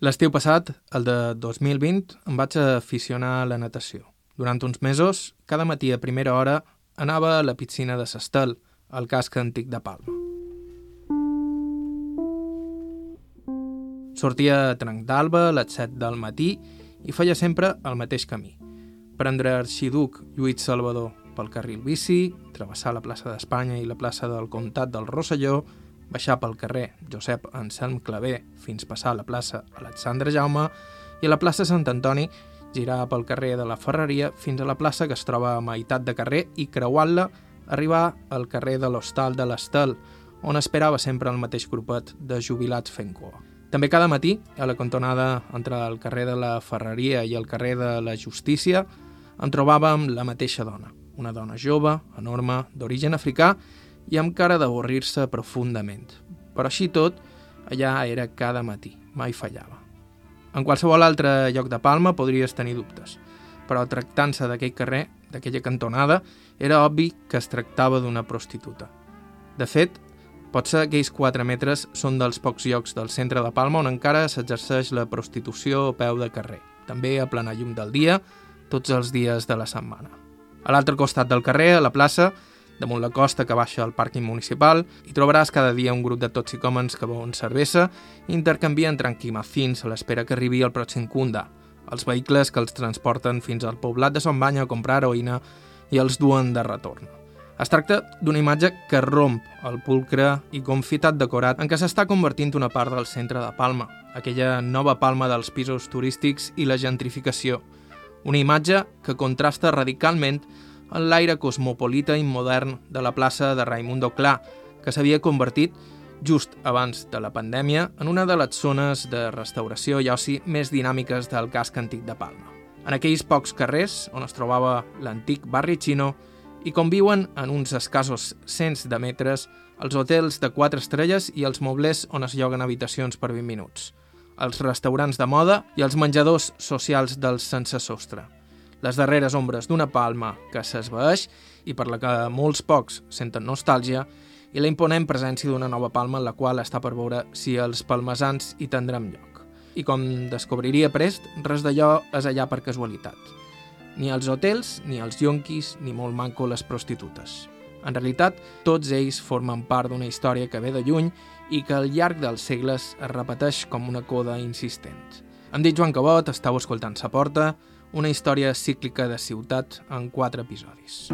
L'estiu passat, el de 2020, em vaig aficionar a la natació. Durant uns mesos, cada matí a primera hora, anava a la piscina de Sestel, al casc antic de Palma. Sortia a trenc d'alba a les 7 del matí i feia sempre el mateix camí. Prendre Arxiduc Lluís Salvador pel carril bici, travessar la plaça d'Espanya i la plaça del Comtat del Rosselló, baixar pel carrer Josep Anselm Clavé fins passar a la plaça Alexandre Jaume i a la plaça Sant Antoni girar pel carrer de la Ferreria fins a la plaça que es troba a meitat de carrer i creuant-la arribar al carrer de l'Hostal de l'Estel, on esperava sempre el mateix grupet de jubilats fent cua. També cada matí, a la cantonada entre el carrer de la Ferreria i el carrer de la Justícia, en trobàvem la mateixa dona, una dona jove, enorme, d'origen africà i amb cara d'avorrir-se profundament. Però així tot, allà era cada matí, mai fallava. En qualsevol altre lloc de Palma podries tenir dubtes, però tractant-se d'aquell carrer, d'aquella cantonada, era obvi que es tractava d'una prostituta. De fet, potser aquells 4 metres són dels pocs llocs del centre de Palma on encara s'exerceix la prostitució a peu de carrer, també a plena llum del dia, tots els dies de la setmana. A l'altre costat del carrer, a la plaça, damunt la costa que baixa al pàrquing municipal, hi trobaràs cada dia un grup de toxicòmens que beuen cervesa i intercanvien tranquimacins a l'espera que arribi el pròxim cunda, els vehicles que els transporten fins al poblat de Son Banya a comprar heroïna i els duen de retorn. Es tracta d'una imatge que romp el pulcre i confitat decorat en què s'està convertint una part del centre de Palma, aquella nova Palma dels pisos turístics i la gentrificació. Una imatge que contrasta radicalment en l'aire cosmopolita i modern de la plaça de Raimundo Clar, que s'havia convertit, just abans de la pandèmia, en una de les zones de restauració i oci més dinàmiques del casc antic de Palma. En aquells pocs carrers on es trobava l'antic barri xino i conviuen en uns escassos cents de metres els hotels de 4 estrelles i els moblers on es lloguen habitacions per 20 minuts, els restaurants de moda i els menjadors socials dels sense sostre les darreres ombres d'una palma que s'esvaeix i per la que molts pocs senten nostàlgia, i la imponent presència d'una nova palma en la qual està per veure si els palmesans hi tindrem lloc. I com descobriria prest, res d'allò és allà per casualitat. Ni els hotels, ni els yonquis, ni molt manco les prostitutes. En realitat, tots ells formen part d'una història que ve de lluny i que al llarg dels segles es repeteix com una coda insistent. Em dic Joan Cabot, estàu escoltant Sa Porta, una història cíclica de ciutat en quatre episodis.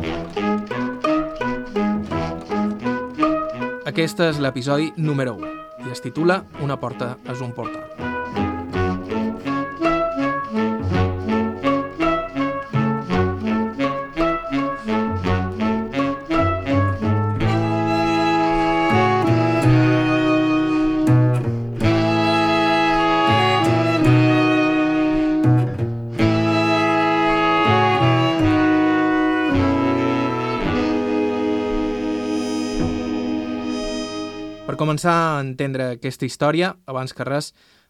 Aquest és l'episodi número 1 i es titula Una porta és un portal. Per començar a entendre aquesta història, abans que res,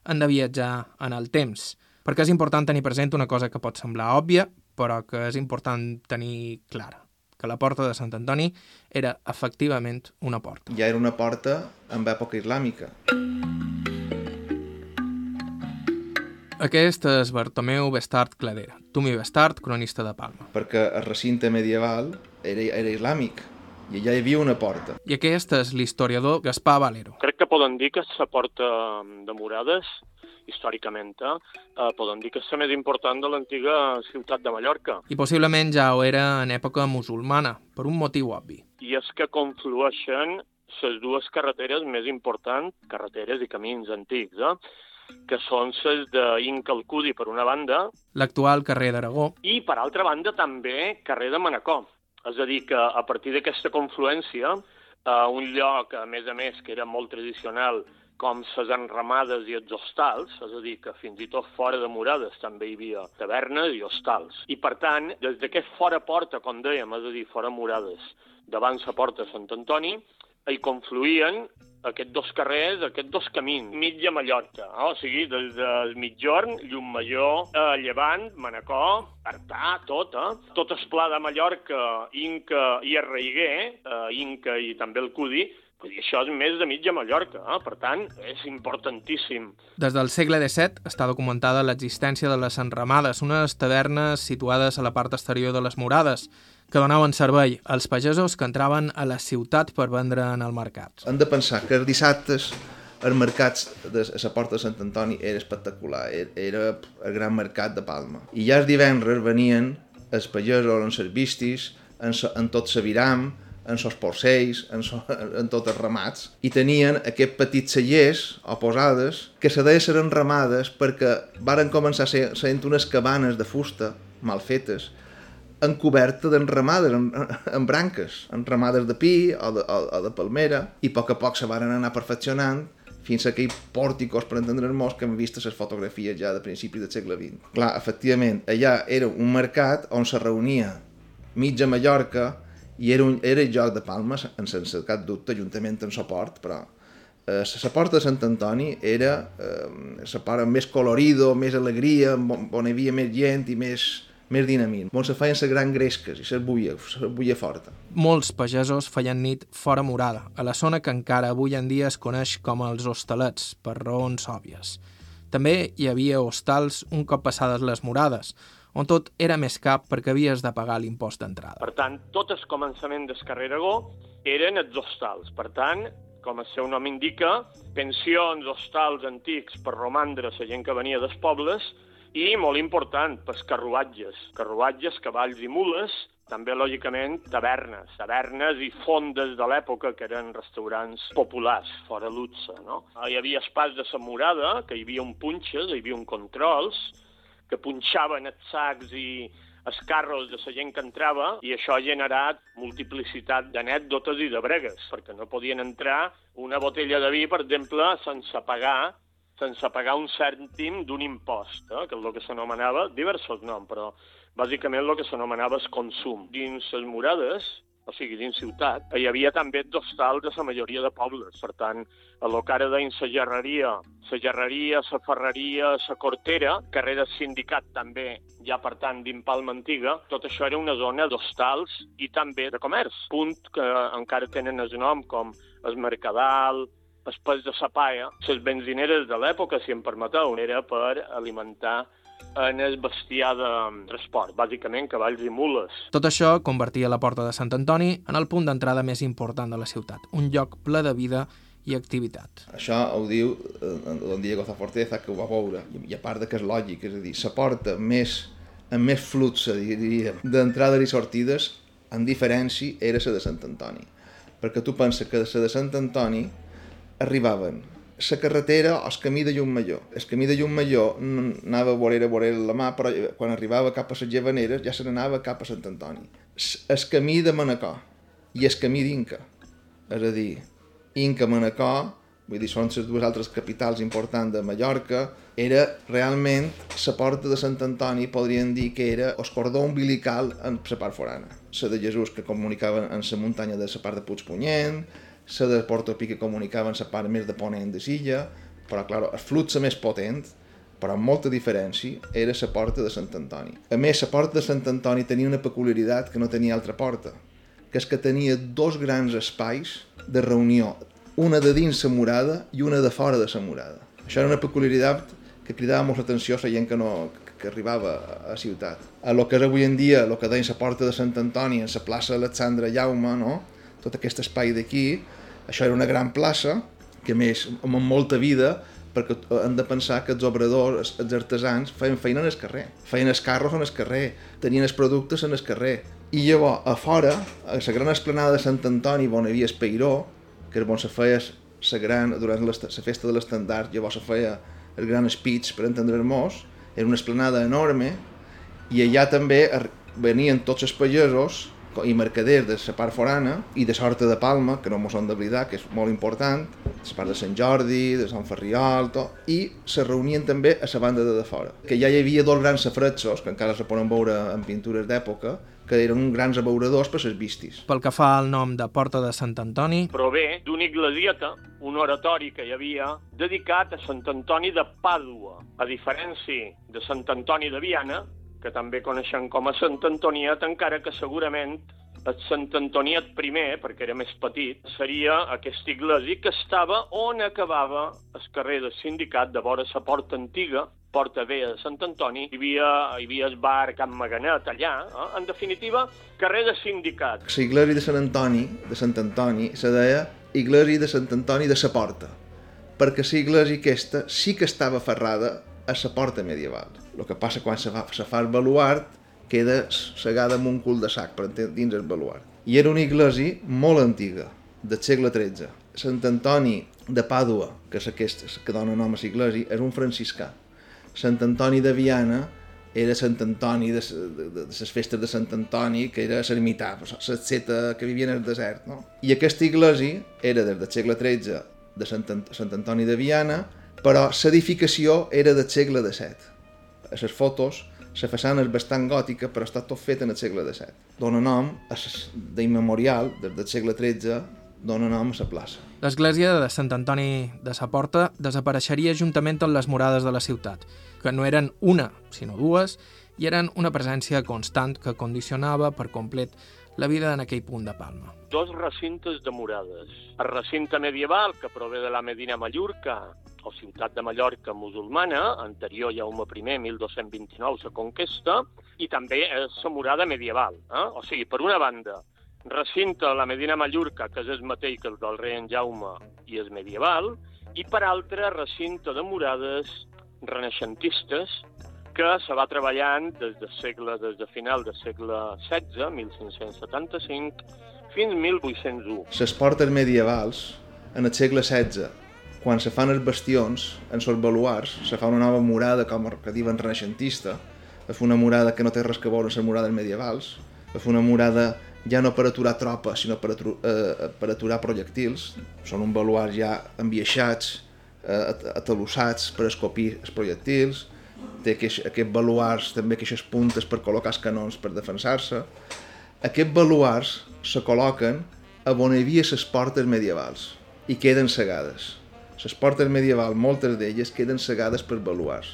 hem de viatjar en el temps, perquè és important tenir present una cosa que pot semblar òbvia, però que és important tenir clara, que la porta de Sant Antoni era efectivament una porta. Ja era una porta amb època islàmica. Aquest és Bartomeu Bestart Cladera, Tumi Bestart, cronista de Palma. Perquè el recinte medieval era, era islàmic, i allà hi havia una porta. I aquest és l'historiador Gaspar Valero. Crec que poden dir que la porta de Murades, històricament, eh, poden dir que és la més important de l'antiga ciutat de Mallorca. I possiblement ja ho era en època musulmana, per un motiu obvi. I és que conflueixen les dues carreteres més importants, carreteres i camins antics, eh? que són les d'Incalcudi, per una banda... L'actual carrer d'Aragó. I, per altra banda, també carrer de Manacor. És a dir, que a partir d'aquesta confluència, eh, un lloc, a més a més, que era molt tradicional, com les enramades i els hostals, és a dir, que fins i tot fora de Murades també hi havia tavernes i hostals. I, per tant, des d'aquest fora porta, com dèiem, és a dir, fora Murades, davant la porta Sant Antoni, hi confluïen aquests dos carrers, aquests dos camins, mitja Mallorca, eh? o sigui, des del mitjorn, Llumajor, eh, Llevant, Manacor, Artà, tot, eh? Tot el pla de Mallorca, Inca i Arreiguer, eh, Inca i també el Cudi, Vull dir, això és més de mitja Mallorca, eh? per tant, és importantíssim. Des del segle XVII està documentada l'existència de les enramades, unes tavernes situades a la part exterior de les murades, que donaven servei als pagesos que entraven a la ciutat per vendre en el mercat. Hem de pensar que els dissabtes els mercats de la porta de Sant Antoni era espectacular, era el gran mercat de Palma. I ja els divendres venien els pagesos en les vistis, en, en tot l'aviram, en els porcells, en, so, en tots els ramats, i tenien aquests petits cellers o posades que se deien ser enramades perquè varen començar ser, sent unes cabanes de fusta mal fetes, en coberta d'enramades, en, en branques, enramades de pi o de, o, o de palmera, i a poc a poc se varen anar perfeccionant fins a aquells pòrticos, per entendre'ns, que hem vist les fotografies ja de principis del segle XX. Clar, efectivament, allà era un mercat on se reunia mitja Mallorca, i era, un, era el joc de Palmes, en sense cap dubte, juntament amb suport, però eh, la porta de Sant Antoni era eh, la part més colorido, més alegria, on, hi havia més gent i més, més dinamisme, on se feien les grans gresques i la buia, la buia forta. Molts pagesos feien nit fora morada, a la zona que encara avui en dia es coneix com els hostalets, per raons òbvies. També hi havia hostals un cop passades les morades, on tot era més cap perquè havies de pagar l'impost d'entrada. Per tant, tot el començament del carrer Aragó eren els hostals. Per tant, com el seu nom indica, pensions, hostals antics per romandre la gent que venia dels pobles i, molt important, pels carruatges. Carruatges, cavalls i mules, també, lògicament, tavernes, tavernes i fondes de l'època, que eren restaurants populars, fora luxe, no? Hi havia espais de Samurada, que hi havia un punxes, hi havia un controls, que punxaven els sacs i els carros de la gent que entrava i això ha generat multiplicitat d'anècdotes i de bregues, perquè no podien entrar una botella de vi, per exemple, sense pagar sense pagar un cèntim d'un impost, eh, que és el que s'anomenava, diversos noms, però bàsicament el que s'anomenava el consum. Dins les murades o sigui, dins ciutat, hi havia també d'hostals de la majoria de pobles. Per tant, a lo que ara la gerreria, la gerreria, la ferreria, la cortera, carrer del sindicat també, ja per tant, d'Impalma Antiga, tot això era una zona d'hostals i també de comerç. Punt que encara tenen el nom com el Mercadal, Espès de Sapaia, les benzineres de l'època, si em permeteu, era per alimentar en el bestiar de transport, bàsicament cavalls i mules. Tot això convertia la Porta de Sant Antoni en el punt d'entrada més important de la ciutat, un lloc ple de vida i activitat. Això ho diu eh, Don Diego Zaforteza, que ho va veure, i a part de que és lògic, és a dir, la porta més, amb més flux, diríem, d'entrades i sortides, en diferència, era la de Sant Antoni. Perquè tu penses que la de Sant Antoni arribaven la carretera o el camí de Llumalló. El camí de Llumalló anava vorera vorera la mà, però quan arribava cap a les Llevaneres ja se n'anava cap a Sant Antoni. El camí de Manacor i el camí d'Inca. És a dir, Inca-Manacor, vull dir, són les dues altres capitals importants de Mallorca, era realment la porta de Sant Antoni, podríem dir que era el cordó umbilical en la part forana. La de Jesús que comunicava en la muntanya de la part de Puigpunyent, la de Porto Pi que comunicava en la part més de ponent de Silla, però, clar, el flux més potent, però amb molta diferència, era la porta de Sant Antoni. A més, la porta de Sant Antoni tenia una peculiaritat que no tenia altra porta, que és que tenia dos grans espais de reunió, una de dins la murada i una de fora de la murada. Això era una peculiaritat que cridava molt l'atenció a la gent que, no, que arribava a la ciutat. A lo que és avui en dia, el que deien la porta de Sant Antoni, en la plaça Alexandre Jaume, no? tot aquest espai d'aquí, això era una gran plaça, que més amb molta vida, perquè hem de pensar que els obradors, els artesans, feien feina en el carrer, feien els carros en el carrer, tenien els productes en el carrer. I llavors, a fora, a la gran esplanada de Sant Antoni, on hi havia Espeiró, que és on se feia la gran, durant la festa de l'estandard, llavors se feia el gran speech per entendre-nos, era una esplanada enorme, i allà també venien tots els pagesos i mercaders de la part forana i de Sorta de Palma, que no mos hem d'oblidar, que és molt important, la part de Sant Jordi, de Sant Ferriol, tot, i se reunien també a la banda de, de fora. Que ja hi havia dos grans safretsos, que encara se poden veure en pintures d'època, que eren grans abeuradors per les vistis. Pel que fa al nom de Porta de Sant Antoni... Prové d'una iglesieta, un oratori que hi havia, dedicat a Sant Antoni de Pàdua. A diferència de Sant Antoni de Viana, que també coneixen com a Sant Antoniet, encara que segurament el Sant Antoniet primer, perquè era més petit, seria aquesta iglesia que estava on acabava el carrer del sindicat de vora la porta antiga, porta vella de Sant Antoni, hi havia, hi havia el bar Can Maganet allà, eh? en definitiva, carrer de sindicat. La iglesia de Sant Antoni, de Sant Antoni, se deia iglesia de Sant Antoni de sa porta, perquè la iglesia aquesta sí que estava ferrada a la porta medieval. El que passa quan se fa, se fa el baluart queda segada amb un cul de sac per dins el baluart. I era una iglesia molt antiga, del segle XIII. Sant Antoni de Pàdua, que és aquest que dona nom a l'església, és un franciscà. Sant Antoni de Viana era Sant Antoni de, de, de, de les festes de Sant Antoni, que era l'ermità, l'asceta que vivia en el desert. No? I aquesta iglesia era des del segle XIII de Sant, Sant Antoni de Viana, però l'edificació era del segle XVII. A les fotos la façana és bastant gòtica, però està tot fet en el segle XVII. Dóna nom, d'immemorial, des del segle XIII, dóna nom a la plaça. L'església de Sant Antoni de sa Porta desapareixeria juntament amb les morades de la ciutat, que no eren una, sinó dues, i eren una presència constant que condicionava per complet la vida en aquell punt de Palma. Dos recintes de morades. El recinte medieval, que prové de la Medina Mallorca, o ciutat de Mallorca musulmana, anterior Jaume I, 1229, la conquesta, i també la murada medieval. Eh? O sigui, per una banda, recinte la Medina Mallorca, que és el mateix que el del rei en Jaume i és medieval, i per altra, recinte de murades renaixentistes que se va treballant des de segle, des de final del segle XVI, 1575, fins 1801. Les portes medievals, en el segle XVI, quan se fan els bastions, en els baluars, se fa una nova murada, com que diuen renaixentista, es fa una murada que no té res que veure amb les murades medievals, es fa una murada ja no per aturar tropes, sinó per, atu eh, per aturar projectils. Són un baluars ja enviaixats, eh, atalussats per escopir els projectils, té aquest, aquest baluars també aquestes puntes per col·locar els canons per defensar-se. Aquests baluars se col·loquen a on hi havia les portes medievals i queden cegades. Les portes medievals, moltes d'elles, queden cegades per baluars.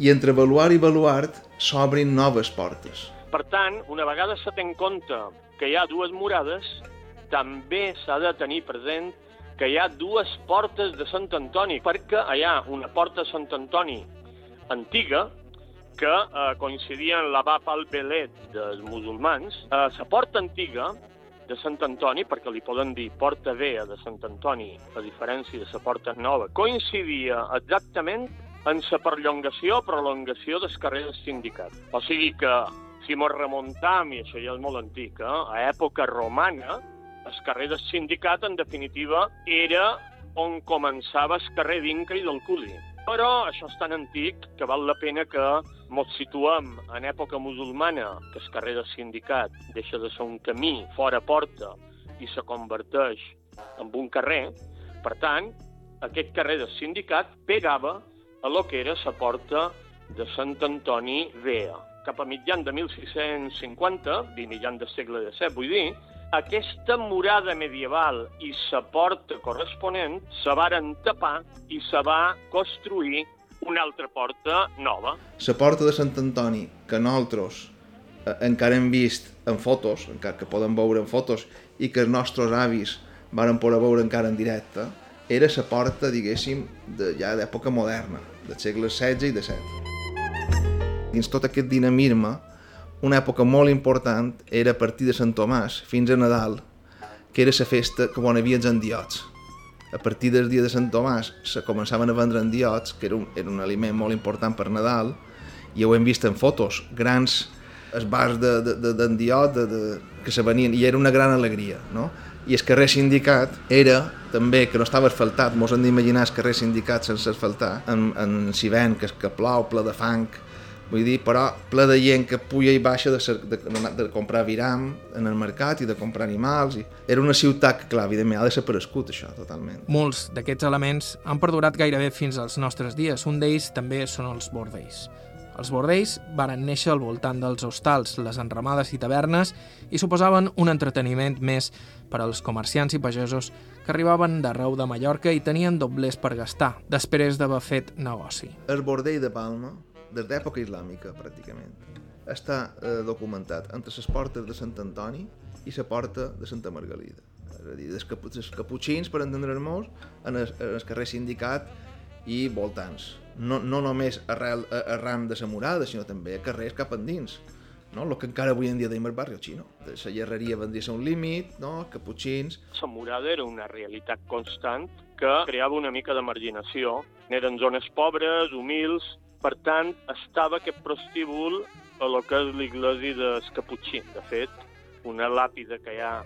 I entre baluar i baluart s'obrin noves portes. Per tant, una vegada se té en compte que hi ha dues murades, també s'ha de tenir present que hi ha dues portes de Sant Antoni, perquè hi ha una porta de Sant Antoni antiga, que eh, coincidia en la Bab al-Belet dels musulmans. Eh, la porta antiga de Sant Antoni, perquè li poden dir Porta Vea de Sant Antoni, a diferència de la Porta Nova, coincidia exactament en la perllongació o prolongació del carrer del sindicat. O sigui que, si mos remuntam, i això ja és molt antic, eh, a època romana, el carrer del sindicat, en definitiva, era on començava el carrer d'Inca i del Culi. Però això és tan antic que val la pena que ens situem en època musulmana, que el carrer del sindicat deixa de ser un camí fora porta i se converteix en un carrer. Per tant, aquest carrer del sindicat pegava a lo que era la porta de Sant Antoni Vea. Cap a mitjan de 1650, de mitjan del segle XVII, vull dir, aquesta murada medieval i sa porta corresponent se varen tapar i se va construir una altra porta nova. La porta de Sant Antoni, que nosaltres eh, encara hem vist en fotos, encara que poden veure en fotos, i que els nostres avis varen poder veure encara en directe, era la porta, diguéssim, de, ja d'època moderna, del segle XVI i XVII. Dins tot aquest dinamisme, una època molt important era a partir de Sant Tomàs fins a Nadal, que era la festa que on havia els endiots. A partir del dia de Sant Tomàs se començaven a vendre endiots, que era un, era un aliment molt important per Nadal, i ho hem vist en fotos, grans esbars d'endiot de, de, de, de, que se venien, i era una gran alegria, no? I el carrer Sindicat era també, que no estava asfaltat, mos hem d'imaginar el carrer Sindicat sense asfaltar, en, en Sivent, que, que plou, ple de fang, Vull dir, però ple de gent que puja i baixa de, de, de, de comprar viram en el mercat i de comprar animals. I... Era una ciutat que, clar, evidentment, ha desaparegut això totalment. Molts d'aquests elements han perdurat gairebé fins als nostres dies. Un d'ells també són els bordells. Els bordells varen néixer al voltant dels hostals, les enramades i tavernes i suposaven un entreteniment més per als comerciants i pagesos que arribaven d'arreu de Mallorca i tenien doblers per gastar, després d'haver fet negoci. El bordell de Palma des d'època islàmica, pràcticament. Està eh, documentat entre les portes de Sant Antoni i la porta de Santa Margalida. És a dir, dels, dels caputxins, per entendre'ns, en el, en el carrer Sindicat i voltants. No, no només arrel, arran de la murada, sinó també a carrers cap endins. No? El que encara avui en dia deim el barri xino. La llerreria vendria a ser un límit, no? caputxins... La murada era una realitat constant que creava una mica de marginació. Eren zones pobres, humils, per tant, estava aquest prostíbul a lo que és l'església dels caputxins. De fet, una làpida que hi ha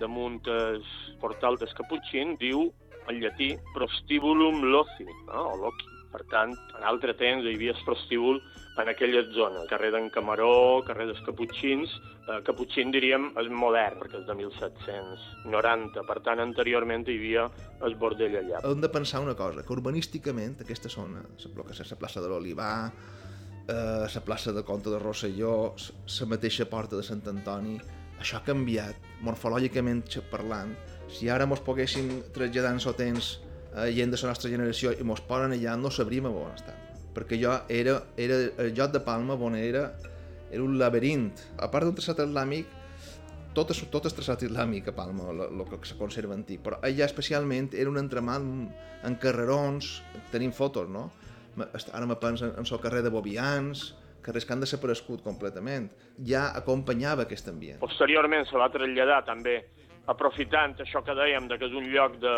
damunt el portal dels caputxins diu en llatí prostibulum loci, no? o loci. Per tant, en altre temps hi havia el prostíbul en aquelles zones, carrer d'en Camaró, carrer dels Caputxins, eh, Caputxin diríem és modern, perquè és de 1790, per tant anteriorment hi havia el bordell allà. Hem de pensar una cosa, que urbanísticament aquesta zona, el que és la plaça de l'Olivar, eh, la plaça de Comte de Rosselló, la mateixa porta de Sant Antoni, això ha canviat, morfològicament parlant. Si ara mos poguéssim traslladar en temps eh, gent de la nostra generació i mos posen allà, no sabríem on estar. Perquè jo era, era el lloc de Palma on era, era un laberint. A part d'un traçat islàmic, tot és, tot és traçat islàmic a Palma, el que se conserva antic, però allà especialment era un entremat en carrerons, tenim fotos, no? Ara me penso en el carrer de Bobians, carrers que han desaparegut completament. Ja acompanyava aquest ambient. Posteriorment se va traslladar també aprofitant això que dèiem, de que és un lloc de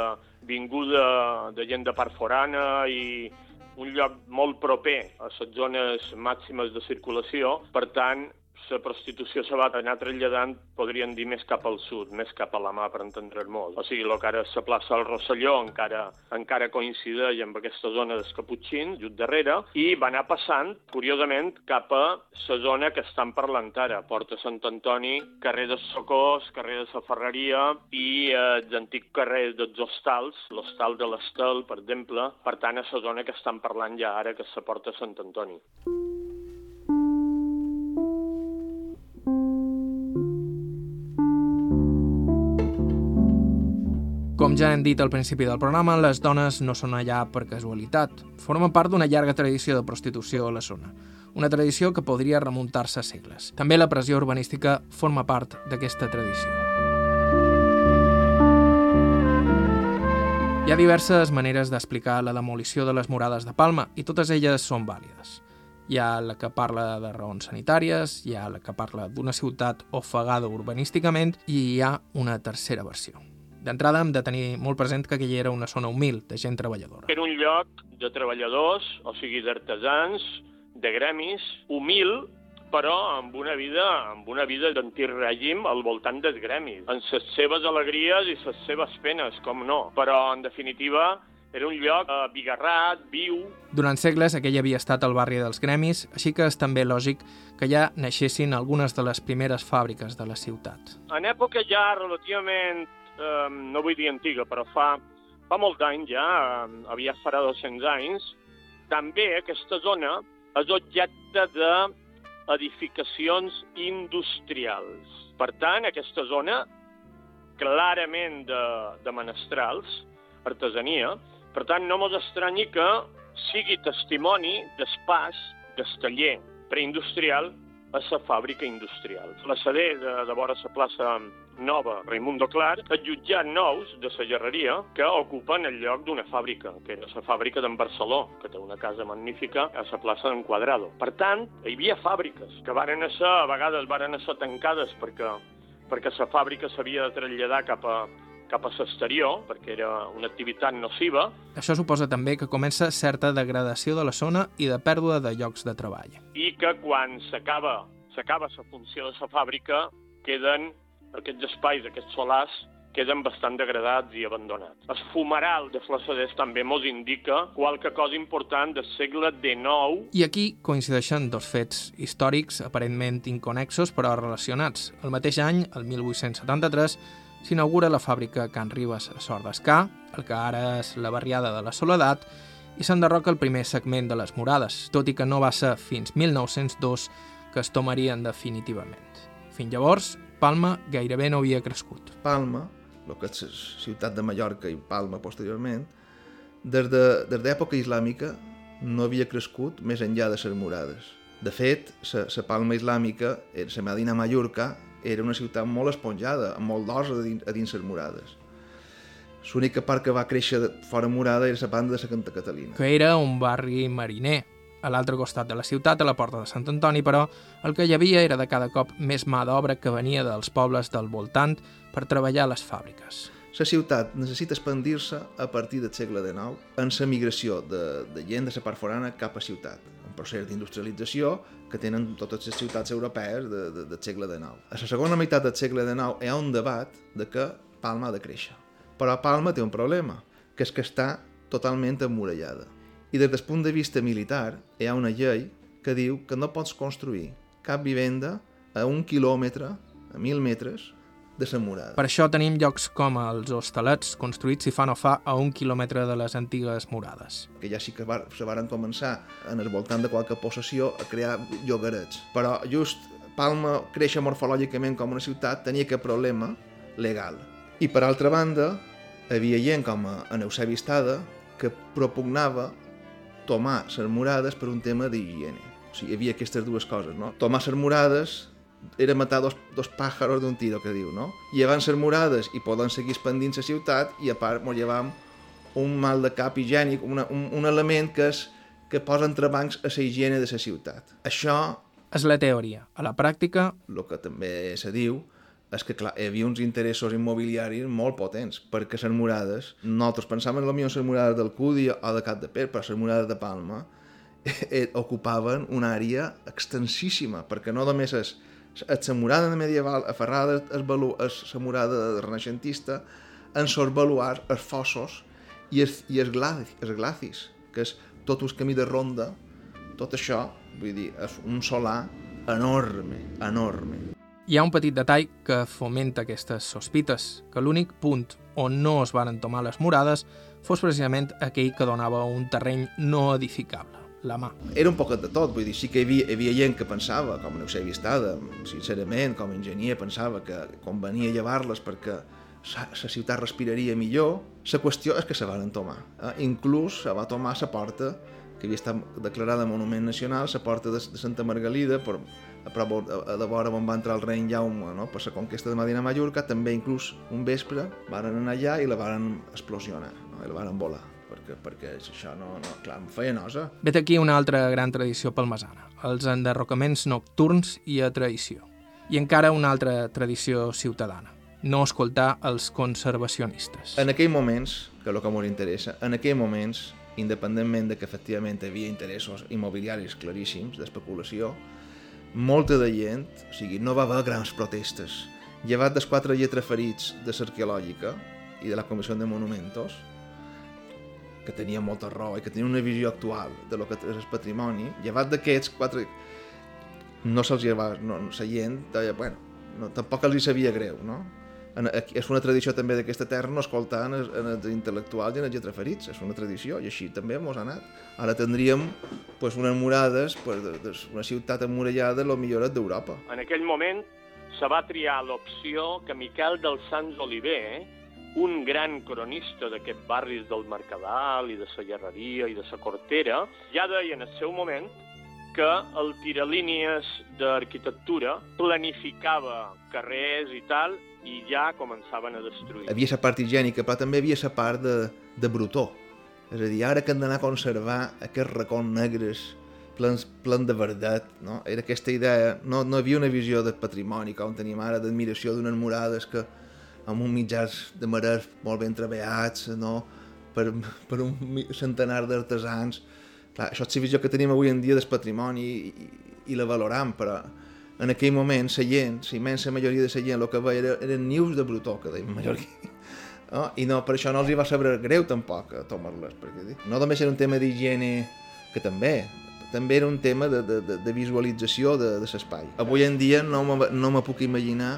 vinguda de gent de part forana i un lloc molt proper a les zones màximes de circulació, per tant, la prostitució se va anar traslladant, podríem dir, més cap al sud, més cap a la mà, per entendre's molt. O sigui, el que ara la plaça del Rosselló encara, encara coincideix amb aquesta zona dels Caputxins, just darrere, i va anar passant, curiosament, cap a la zona que estan parlant ara, Porta Sant Antoni, carrer de Socors, carrer de la Ferreria i eh, l'antic carrer dels hostals, l'hostal de l'Estel, per exemple, per tant, a la zona que estan parlant ja ara, que és la Porta Sant Antoni. Com ja hem dit al principi del programa, les dones no són allà per casualitat. Formen part d'una llarga tradició de prostitució a la zona. Una tradició que podria remuntar-se a segles. També la pressió urbanística forma part d'aquesta tradició. Hi ha diverses maneres d'explicar la demolició de les murades de Palma i totes elles són vàlides. Hi ha la que parla de raons sanitàries, hi ha la que parla d'una ciutat ofegada urbanísticament i hi ha una tercera versió. D'entrada hem de tenir molt present que aquella era una zona humil, de gent treballadora. Era un lloc de treballadors, o sigui, d'artesans, de gremis, humil, però amb una vida amb una vida d'antic règim al voltant dels gremis, amb les seves alegries i les seves penes, com no. Però, en definitiva, era un lloc eh, bigarrat, viu... Durant segles aquell havia estat el barri dels gremis, així que és també lògic que ja naixessin algunes de les primeres fàbriques de la ciutat. En època ja relativament eh, no vull dir antiga, però fa, fa molt anys ja, eh, aviat farà 200 anys, també aquesta zona és objecte d'edificacions industrials. Per tant, aquesta zona, clarament de, de menestrals, artesania, per tant, no mos estranyi que sigui testimoni d'espàs, d'esteller preindustrial a la fàbrica industrial. La sede de, de vora la plaça nova Raimundo Clar, jutjats nous de la gerreria que ocupen el lloc d'una fàbrica, que era la fàbrica d'en Barceló, que té una casa magnífica a la plaça d'en Quadrado. Per tant, hi havia fàbriques que varen ser, a vegades varen ser tancades perquè, perquè la fàbrica s'havia de traslladar cap a, cap a l'exterior, perquè era una activitat nociva. Això suposa també que comença certa degradació de la zona i de pèrdua de llocs de treball. I que quan s'acaba s'acaba la funció de la fàbrica, queden aquests espais, aquests solars, queden bastant degradats i abandonats. El fumeral de Flassaders també mos indica qualque cosa important del segle XIX. I aquí coincideixen dos fets històrics aparentment inconexos però relacionats. El mateix any, el 1873, s'inaugura la fàbrica Can Ribes a Sort d'Escà, el que ara és la barriada de la Soledat, i s'enderroca el primer segment de les murades, tot i que no va ser fins 1902 que es tomarien definitivament. Fins llavors, Palma gairebé no havia crescut. Palma, el que és ciutat de Mallorca i Palma posteriorment, des d'època de, islàmica no havia crescut més enllà de les murades. De fet, la Palma islàmica, la Medina Mallorca, era una ciutat molt esponjada, amb molt d'os a dins, a dins les murades. L'única part que va créixer fora murada era la banda de la Canta Catalina. que era un barri mariner. A l'altre costat de la ciutat, a la porta de Sant Antoni, però, el que hi havia era de cada cop més mà d'obra que venia dels pobles del voltant per treballar a les fàbriques. La ciutat necessita expandir-se a partir del segle XIX en la migració de, de gent de la part forana cap a ciutat, un procés d'industrialització que tenen totes les ciutats europees de, de, del segle XIX. A la segona meitat del segle XIX hi ha un debat de que Palma ha de créixer. Però Palma té un problema, que és que està totalment emmurallada. I des del punt de vista militar hi ha una llei que diu que no pots construir cap vivenda a un quilòmetre, a mil metres, de la murada. Per això tenim llocs com els hostalets, construïts si fa no fa a un quilòmetre de les antigues murades. que ja sí que var, se varen començar en el voltant de qualque possessió a crear llogarets. Però just Palma créixer morfològicament com una ciutat tenia aquest problema legal. I per altra banda, havia gent com a en Eusebi Estada que propugnava tomar les murades per un tema d'higiene. O sigui, hi havia aquestes dues coses, no? Tomar les murades era matar dos, dos pàjaros d'un tiro, que diu, no? Llevant les murades i poden seguir expandint la ciutat i a part mos llevam un mal de cap higiènic, una, un, un element que, és, que posa entrebancs a la higiene de la ciutat. Això, És la teoria. A la pràctica, el que també se diu, és que clar, hi havia uns interessos immobiliaris molt potents, perquè les murades, nosaltres pensàvem potser les murades del Cudi o de Cap de Per, però les murades de Palma eh, ocupaven una àrea extensíssima, perquè no només és la murada medieval aferrada és la murada renaixentista en baluars, els fossos i els, i els, glacis, els glacis, que és tot un camí de ronda, tot això, vull dir, és un solar enorme, enorme. Hi ha un petit detall que fomenta aquestes sospites, que l'únic punt on no es varen tomar les murades fos precisament aquell que donava un terreny no edificable, la mà. Era un poquet de tot, vull dir, sí que hi havia, hi havia gent que pensava, com Eusebi Estada, sincerament, com a enginyer, pensava que convenia llevar-les perquè la ciutat respiraria millor. La qüestió és que se van tomar. Eh? Inclús se va tomar la porta que havia estat declarada Monument Nacional, la porta de, de Santa Margalida, per, a prop a, a de vora on va entrar el rei Jaume no? per la conquesta de Medina Mallorca, també inclús un vespre varen anar allà i la varen explosionar, no? i la varen volar perquè, perquè això no, no, clar, em feia nosa. Vet aquí una altra gran tradició palmesana, els enderrocaments nocturns i a traïció. I encara una altra tradició ciutadana, no escoltar els conservacionistes. En aquells moments, que és el que ens interessa, en aquells moments, independentment de que efectivament hi havia interessos immobiliaris claríssims d'especulació, molta de gent, o sigui, no va haver grans protestes. Llevat dels quatre lletraferits de l'arqueològica i de la Comissió de Monumentos, que tenia molta raó i que tenia una visió actual de lo que és el patrimoni, llevat d'aquests quatre no se'ls llevava, no, la gent deia, bueno, no, tampoc els hi sabia greu, no? En, és una tradició també d'aquesta terra no escoltar en en els intel·lectuals i en els lletraferits, és una tradició i així també mos ha anat. Ara tindríem pues, unes murades, pues, de, de, una ciutat emmurallada lo millor d'Europa. En aquell moment se va triar l'opció que Miquel dels Sants Oliver, un gran cronista d'aquests barris del Mercadal i de la Llerreria i de la Cortera, ja deia en el seu moment que el tiralínies d'arquitectura planificava carrers i tal i ja començaven a destruir. Havia la part higiènica, però també havia la part de, de brutó. És a dir, ara que hem d'anar a conservar aquests racons negres plens, plens de verdat, no? Era aquesta idea, no, no havia una visió de patrimoni com tenim ara, d'admiració d'unes murades que amb un mitjans de marès molt ben treballats, no? per, per un centenar d'artesans. Clar, això és la visió que tenim avui en dia del patrimoni i, i, i la valoram, però en aquell moment la gent, la immensa majoria de la gent, el que veia era, eren nius de brutó, que deim mallorquí. No? I no, per això no els hi va saber greu tampoc a tomar-les, perquè no només era un tema d'higiene, que també, també era un tema de, de, de, de visualització de, de l'espai. Avui en dia no me, no me puc imaginar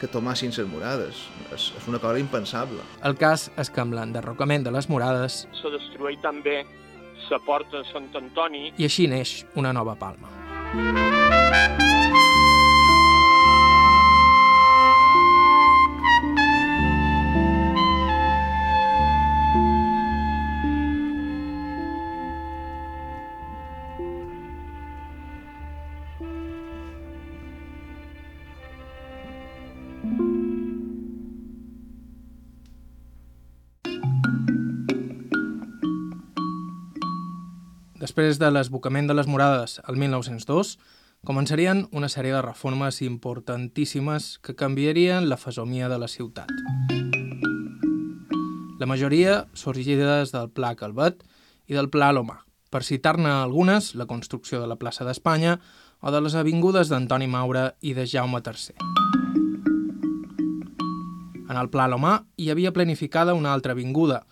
que tomassin les murades. És, és una cosa impensable. El cas és que amb l'enderrocament de les murades Se destrueix també la porta de Sant Antoni i així neix una nova palma. Després de l'esbocament de les morades al 1902, començarien una sèrie de reformes importantíssimes que canviarien la fesomia de la ciutat. La majoria sorgides del Pla Calvet i del Pla Lomà. Per citar-ne algunes, la construcció de la plaça d'Espanya o de les avingudes d'Antoni Maura i de Jaume III. En el Pla Lomà hi havia planificada una altra avinguda,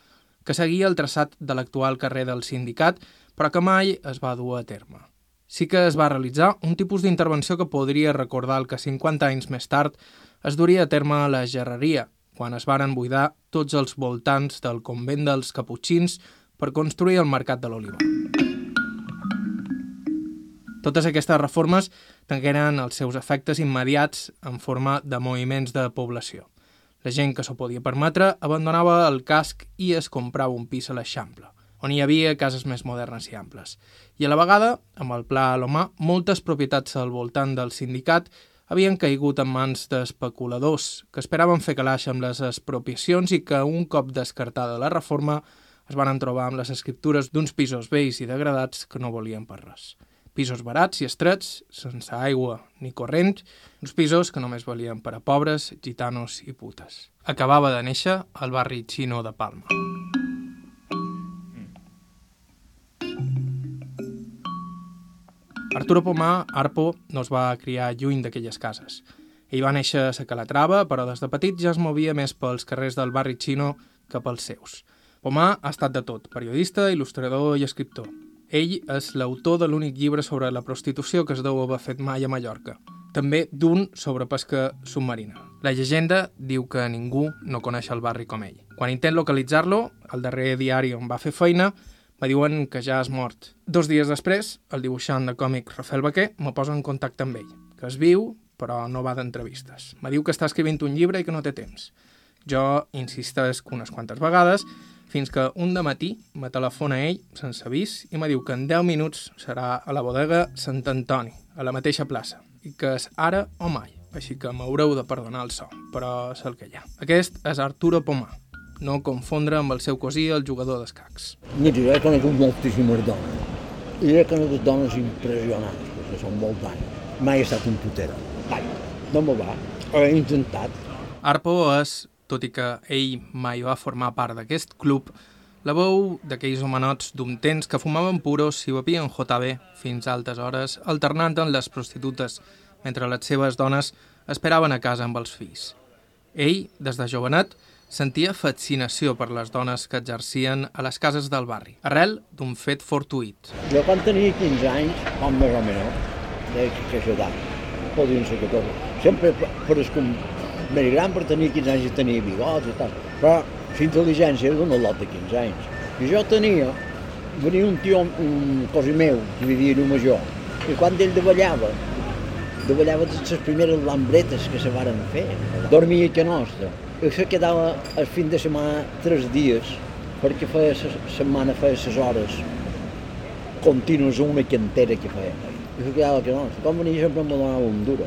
que seguia el traçat de l'actual carrer del Sindicat, però que mai es va dur a terme. Sí que es va realitzar un tipus d'intervenció que podria recordar el que 50 anys més tard es duria a terme a la gerreria, quan es varen buidar tots els voltants del convent dels Caputxins per construir el Mercat de l'Oliva. Totes aquestes reformes tingueren els seus efectes immediats en forma de moviments de població. La gent que s'ho podia permetre abandonava el casc i es comprava un pis a l'Eixample, on hi havia cases més modernes i amples. I a la vegada, amb el pla Alomà, moltes propietats al voltant del sindicat havien caigut en mans d'especuladors que esperaven fer calaix amb les expropiacions i que un cop descartada la reforma es van trobar amb les escriptures d'uns pisos vells i degradats que no volien per res pisos barats i estrets, sense aigua ni corrent, uns pisos que només valien per a pobres, gitanos i putes. Acabava de néixer al barri xino de Palma. Arturo Pomà, Arpo, no es va criar lluny d'aquelles cases. Ell va néixer a Calatrava, però des de petit ja es movia més pels carrers del barri xino que pels seus. Pomà ha estat de tot, periodista, il·lustrador i escriptor. Ell és l'autor de l'únic llibre sobre la prostitució que es deu haver fet mai a Mallorca, també d'un sobre pesca submarina. La llegenda diu que ningú no coneix el barri com ell. Quan intent localitzar-lo, al darrer diari on va fer feina, me diuen que ja és mort. Dos dies després, el dibuixant de còmic Rafael Baquer me posa en contacte amb ell, que es viu, però no va d'entrevistes. Me diu que està escrivint un llibre i que no té temps. Jo insistesc unes quantes vegades fins que un de matí me telefona ell, sense avís, i me diu que en 10 minuts serà a la bodega Sant Antoni, a la mateixa plaça, i que és ara o mai, així que m'haureu de perdonar el so, però és el que hi ha. Aquest és Arturo Pomà, no confondre amb el seu cosí, el jugador d'escacs. Mira, jo he conegut moltíssimes dones, i he conegut dones impressionants, perquè són molt anys. Mai he estat un putera. Mai. No m'ho va. He intentat. Arpo és tot i que ell mai va formar part d'aquest club, la veu d'aquells homenots d'un temps que fumaven puros i bevien JB fins a altes hores, alternant amb les prostitutes, mentre les seves dones esperaven a casa amb els fills. Ell, des de jovenet, sentia fascinació per les dones que exercien a les cases del barri, arrel d'un fet fortuït. Jo quan tenia 15 anys, com més o menys, de que edat, podien ser 14, sempre per, escom més gran per tenir 15 anys i tenia bigots i tal, però la intel·ligència era d'un lot de 15 anys. I jo tenia, venia un tio, un cosí meu, que vivia en un major, i quan ell davallava, davallava les primeres lambretes que se varen fer, dormia a nostra. I se quedava el fin de setmana tres dies, perquè feia la setmana feia les hores contínues una que feia. I se quedava a nostra. Com venia sempre em donava un duro.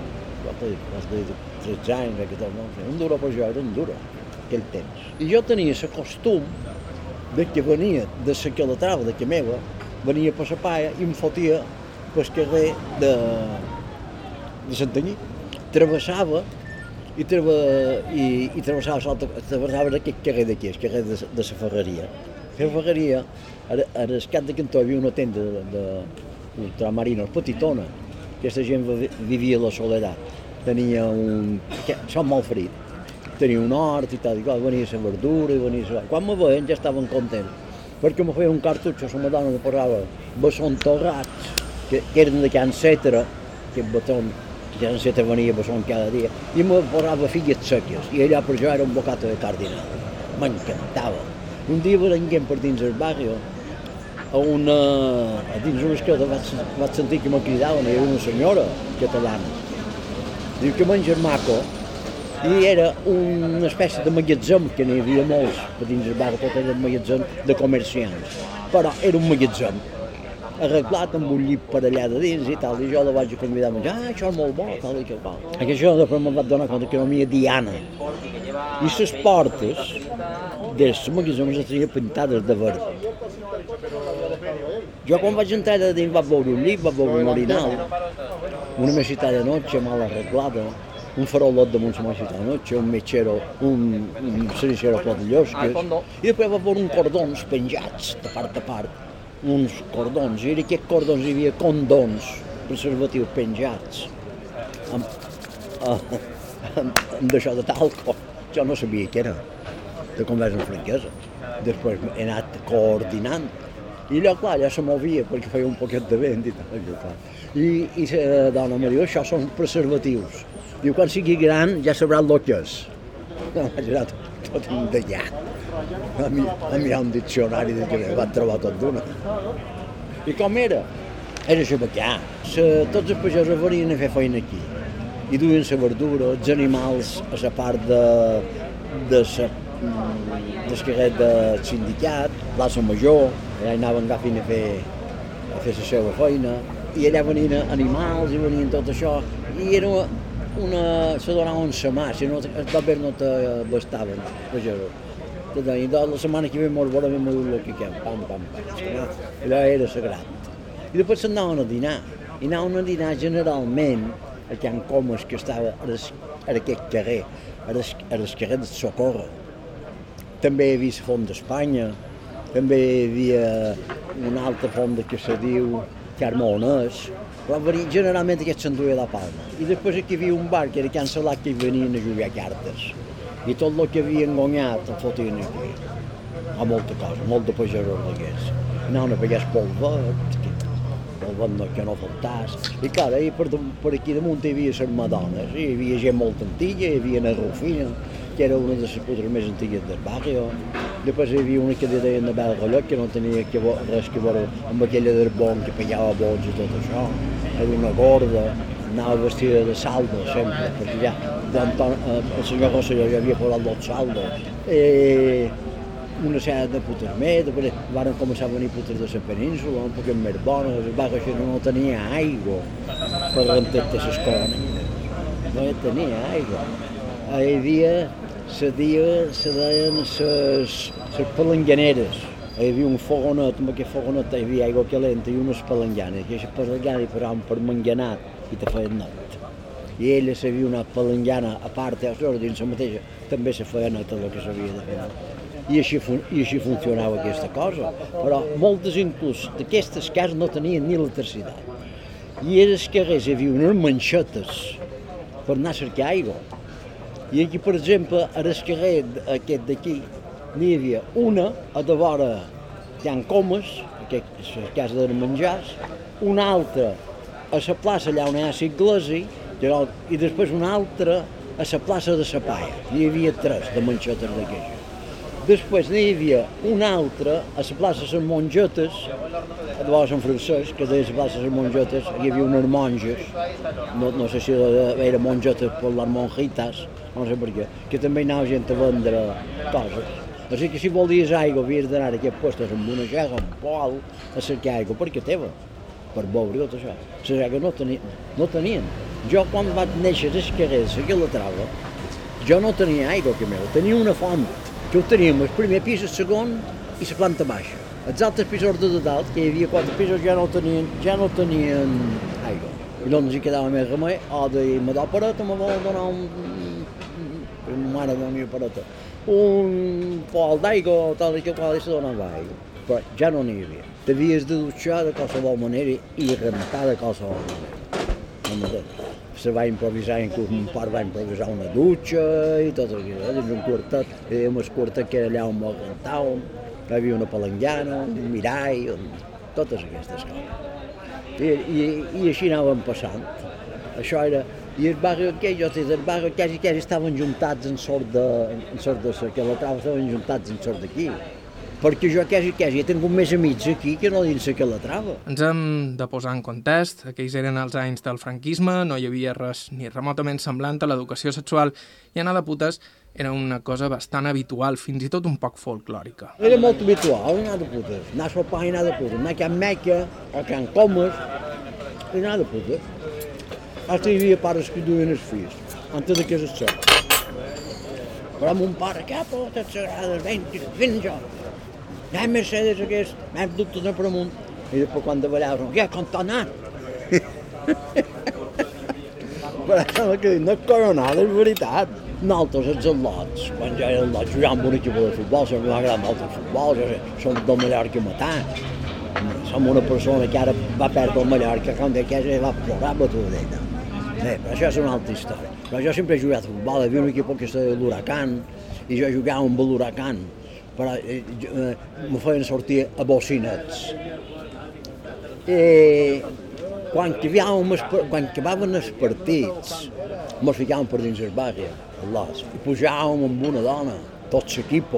13 anys, que tot, no? Un duro per jo era un duro, aquell temps. I jo tenia el costum de que venia de la calatrava de que meva, venia per la paia i em fotia pel carrer de, de Santanyí. Travessava i, trava, i, i travessava, salta, travessava aquest carrer d'aquí, el carrer de, de la ferreria. La ferreria, a, a l'escat de cantó hi havia una tenda de, de, ultramarinos petitona, aquesta gent vivia la soledat tenia un... Som molt ferit. Tenia un hort i tal, i clar, venia la verdura i venia la... Quan me veien ja estaven contents, perquè me feia un cartutxo, la dona me posava bessons torrats, que, que eren de Can Cetra, que baton, que Can Cetra venia besson cada dia, i me posava filles seques, i allà per jo era un bocata de cardinal. M'encantava. Un dia verenguem per dins el barri, a, una, a dins una esquerda vaig, vaig sentir que me cridaven, era una senyora catalana, diu que menja maco, i era una espècie de magatzem, que n'hi havia molts, per dins el barri tot era magatzem de comerciants, però era un magatzem arreglat amb un llit per allà de dins i tal, i jo la vaig convidar a menjar, ah, això és molt bo, tal i que tal. Això després me'n vaig donar compte que no m'hi Diana. I les portes dels les tenia pintades de verd. Jo quan vaig entrar de dins vaig veure un llit, vaig veure un orinal, una mesita de noche mal arreglada, un farolot de una mesita de noche, un metgero, un, un cenicero de llosques, i després vaig veure un cordons penjats de part a part, uns cordons, i en aquests cordons hi havia condons, preservatius penjats, amb, amb, amb, amb d'això de talco. Jo no sabia què era, de conversa amb franquesa. Després he anat coordinant i allò, clar, ja se movia perquè feia un poquet de vent i tal. I. I, la dona em diu, això són preservatius. Diu, quan sigui gran ja sabrà el que és. No, tot, tot endallat. A, mi, a mirar un diccionari de que vaig trobar tot d'una. I com era? Era. Se, tots els pagesos venien a fer feina aquí. I duien la verdura, els animals a la part de, de la del carret del sindicat, plaça Major, allà anaven agafant a fer, a fer la seva feina, i allà venien animals i venien tot això, i era una... se donaven sa mà, si no, tot bé no te bastaven, pagesos. Deien, la setmana que ve mos veurem amb el que quem, pam, pam, pam, allò era sagrat. I després s'anaven a dinar, i anaven a dinar generalment a Can Comas, que estava a aquest carrer, a el carrer de Socorro, també hi havia la font d'Espanya, també hi havia una altra font que se diu Carmones, però generalment aquest s'enduia de Palma. I després aquí hi havia un bar que era Can Salat que hi venien a jugar cartes. I tot el que havien guanyat el fotien aquí. A molta cosa, molt de pagesos d'aquests. Anaven a pagar polvet, polvet no, que no faltàs. I clar, ahir per, per aquí damunt hi havia les madones, hi havia gent molt antiga, hi havia una Rufina, que era una de les putres més antigues del barri. Després hi havia una que li deien de Belgallot, que no tenia que res que veure amb aquella del bon que pagava bons i tot això. Era una gorda, anava vestida de saldo sempre, perquè ja eh, el senyor Rosselló ja havia posat dos saldos. Eh, una sèrie de putes més, després van començar a venir putes de la península, un poc més bones, el barri no tenia aigua per rentar-te les colones. No tenia aigua. Hi havia se, dia, se deien les palanganeres. Hi havia un fogonet, amb aquest fogonet hi havia aigua calenta i unes palanganes, i aquestes palanganes posaven per manganat i te feien net. I ella sabia una palangana a part, a sobre dins la mateixa, també se feia net el que s'havia de fer. I així, I així funcionava aquesta cosa. Però moltes inclús d'aquestes cases no tenien ni electricitat. I a les carrers hi havia unes manxetes per anar a cercar aigua i aquí, per exemple, a l'escarrer aquest d'aquí, n'hi havia una a de vora Can Comes, aquest, la casa de menjars, una altra a la plaça allà on hi ha l'Iglesi, i després una altra a la plaça de la Paia. N'hi havia tres de manxetes d'aquelles. Després n'hi havia una altra a la plaça de les Mongetes, a vora Sant Francesc, que de la plaça de les Mongetes hi havia unes monges, no, no sé si era mongetes per les monjitas, no sé per què, que també hi anava gent a vendre coses. O sigui que si volies aigua havies d'anar a aquest lloc amb una xega, un pol, a cercar aigua perquè teva, per beure tot això. La xega no, tenia, no tenien. Jo quan vaig néixer a les carrers, a la trava, jo no tenia aigua que meu, tenia una font, ho teníem el primer pis, el segon i la planta baixa. Els altres pisos de dalt, que hi havia quatre pisos, ja no tenien, ja no tenien aigua. I no ens hi quedava més remei, o de me do paret, me vol donar un, mare de la meva pareta, un pol d'aigua tal i que qual i se donava aigua. Però ja no n'hi havia. T'havies de dutxar de qualsevol manera i rentar de qualsevol manera. Se va improvisar, inclús mon pare va improvisar una dutxa i tot això, eh? dins un quartet, hi havia un quartet que era allà on molt hi havia una palangiana, un mirall, un... totes aquestes coses. I, i, i així anàvem passant. Això era i el barri aquell, jo el barri quasi, quasi estaven juntats en sort de, en sort de que la trava estaven juntats en sort d'aquí. Perquè jo quasi, quasi he tingut més amics aquí que no dins que la trava. Ens hem de posar en context. Aquells eren els anys del franquisme, no hi havia res ni remotament semblant a l'educació sexual i anar de putes era una cosa bastant habitual, fins i tot un poc folclòrica. Era molt habitual, anar de putes. Anar a sopar i anar de putes. Anar a Can Meca, a Can Comes, i anar de putes. Hasta hi havia pares que duien els fills, antes de que es Però mon pare, què pot et sagrades, ven, ven jo. Anem Mercedes aquest, anem dubtes per amunt. I després quan davallaven, què, com t'ha anat? Però sembla que no és coronada, és veritat. Nosaltres, els al·lots, quan era al·lot, jugàvem amb un equip de futbol, sempre m'agrada molt el futbol, jo sé, som del Mallorca matar. Som una persona que ara va perdre el Mallorca, quan de casa va plorar Tudela. Bé, però això és una altra història. Però jo sempre he jugat a futbol, hi havia un equip que es deia l'Huracan, i jo jugava amb l'Huracan, però eh, eh, me feien sortir a bocinets. I quan acabàvem els, quan acabaven els partits, mos ficàvem per dins el barri, l'os, i pujàvem amb una dona, tot l'equip,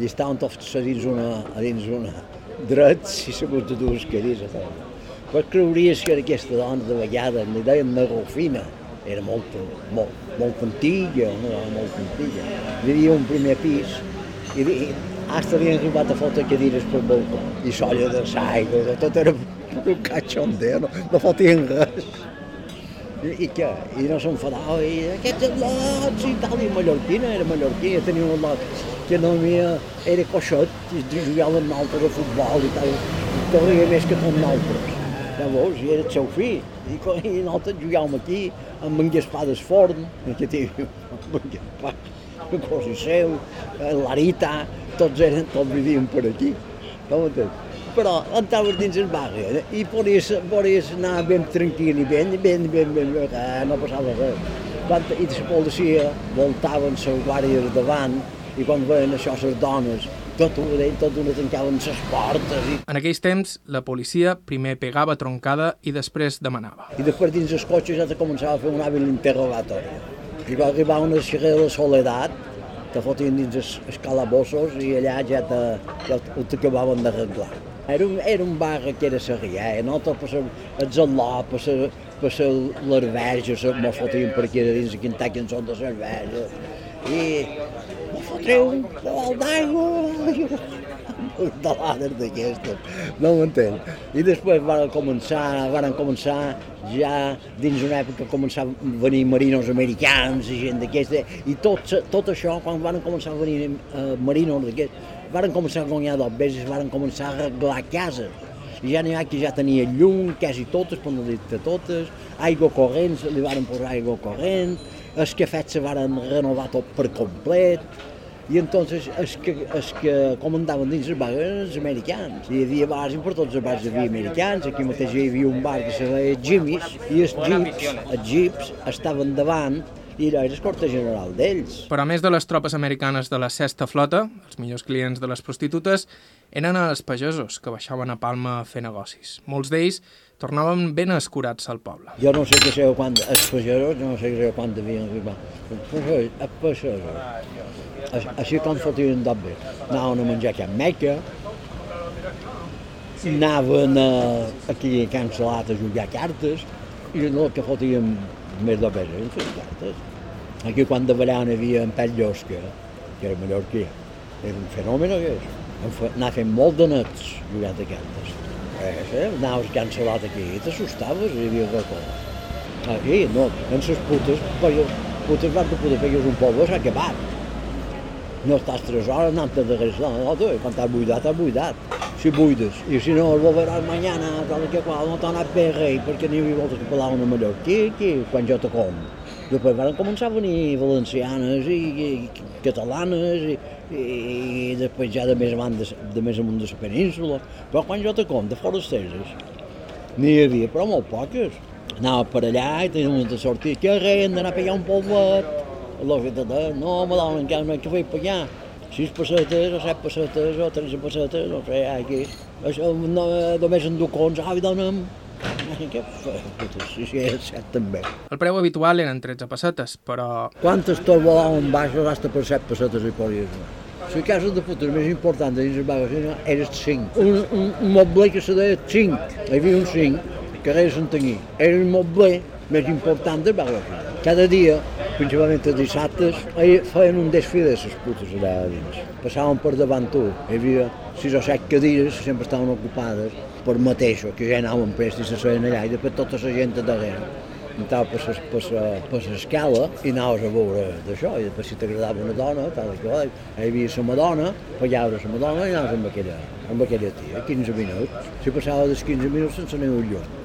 i estàvem tots a dins una, a dins una drets i segons de a feina. Però creuries que era aquesta dona de vegades, li deien la Rufina, era molt, molt, molt antiga, una dona molt antiga. Vivia un primer pis i, i hasta havien arribat a fotre cadires pel balcó i solla de l'aigua, tot era un cachondeo, no, no fotien res. I, i què? I no s'enfadava, i aquests al·lots i tal, i mallorquina, era mallorquina, tenia un al·lot que no havia, era coixot, i jugaven nosaltres a futbol i tal, i corria més que tot nosaltres. Llavors, i era el seu fill, i, i nosaltres jugàvem aquí, amb en Gaspar d'Esforn, que amb en Gaspar, el cosi seu, eh, l'Arita, tots eren, tots vivien per aquí. Entens? Però entraves dins el barri eh, i podies, podies anar ben tranquil i ben, ben, ben, ben, ben eh, no passava res. Quan, I la policia voltaven les guàrdies davant i quan veien això les dones, tot ho deien, tot ho tancaven les portes i, En aquells temps, la policia primer pegava troncada i després demanava. i després dins els cotxes ja te començava a fer un hàbil interrogatori. I va arribar una xerrera de soledat, te fotien dins els, els calabossos i allà ja, te, ja ho t'acabaven d'arreglar. Era un, era un barri que era Sarrià, eh? nosaltres per ser el Zaló, per ser, per ser fotien per aquí dins de quintar cançons de l'Arverge. I mos fotreu un pol d'aigua, de l'àder d'aquestes, no m'entens? I després van començar, van començar ja dins una època començar a venir marinos americans i gent d'aquesta, i tot, tot això, quan van començar a venir eh, marinos d'aquests, van començar a guanyar dos veces, van començar a arreglar cases. I ja n'hi ha que ja tenia llum, quasi totes, per no dir-te totes, aigua corrent, li van posar aigua corrent, els cafets se van renovar tot per complet, i entonces els que, els que comandaven dins el bar eren els americans. Hi havia bars i per tots els bars hi havia americans. Aquí mateix hi havia un bar que se deia Jimmy's i els jeeps, els jeeps estaven davant i era el corte general d'ells. Però a més de les tropes americanes de la sexta flota, els millors clients de les prostitutes eren els pagesos que baixaven a Palma a fer negocis. Molts d'ells tornaven ben escurats al poble. Jo no sé què sé quan, els pagesos, no sé què quan devien arribar. Els pagesos, així com fotien d'obvi. Anaven a menjar a Meca, anaven a, aquí a Can Salat a jugar cartes, i el que fotíem més d'obvi eren les cartes. Aquí quan davallaven hi havia en Pell Llosca, que era mallorquí, era un fenomen. Em fe- Anava fent molt de nets jugant a cartes. Eh, sí, anaves a Can Salat aquí t'assustaves, hi havia racó. Aquí, no, en les putes, perquè putes van de poder pegues un poble, s'ha acabat. No estàs tres hores anant a darrere, no, no, tu, quan t'has buidat, t'has buidat. Si buides, i si no, el volveràs mañana, tal que qual, no t'ha anat bé rei, perquè n'hi havia voltes que parlaven en mallorquí, aquí, quan jo te com. Després van començar a venir valencianes i, i catalanes i, i, després ja de més, avant de, més amunt de la península. Però quan jo te com, de forasteres, n'hi havia, però molt poques. Anava per allà i tenia de sortir. Què rei, hem d'anar a pegar un que de, no, me donen encara no que fer pegar. Sis pessetes, o set pessetes, o tres pessetes, no sé, aquí. Això, no, només en ducons, ah, i dona'm. El preu habitual eren 13 pessetes, però Quantes tot volaven baixos hasta per set pessetes i podies anar. La casa de putes més important dins el magazín era el 5. Un, un, un mobler que se deia 5. Hi havia un 5, que era Santanyí. Era el mobler més important del magazín. Cada dia, principalment els dissabtes, feien un desfile de les putes allà dins. Passaven per davant tu. Hi havia sis o set cadires sempre estaven ocupades per mateixos, que ja anaven prest i se seien allà, i després tota la gent a darrere. entrava per la, per la, per l'escala i anaves a veure d'això, i després si t'agradava una dona, tal i qual, hi havia la Madonna, pagaves la Madonna i anaves amb aquella, amb aquella tia, 15 minuts. Si passava dels 15 minuts sense anar un llum.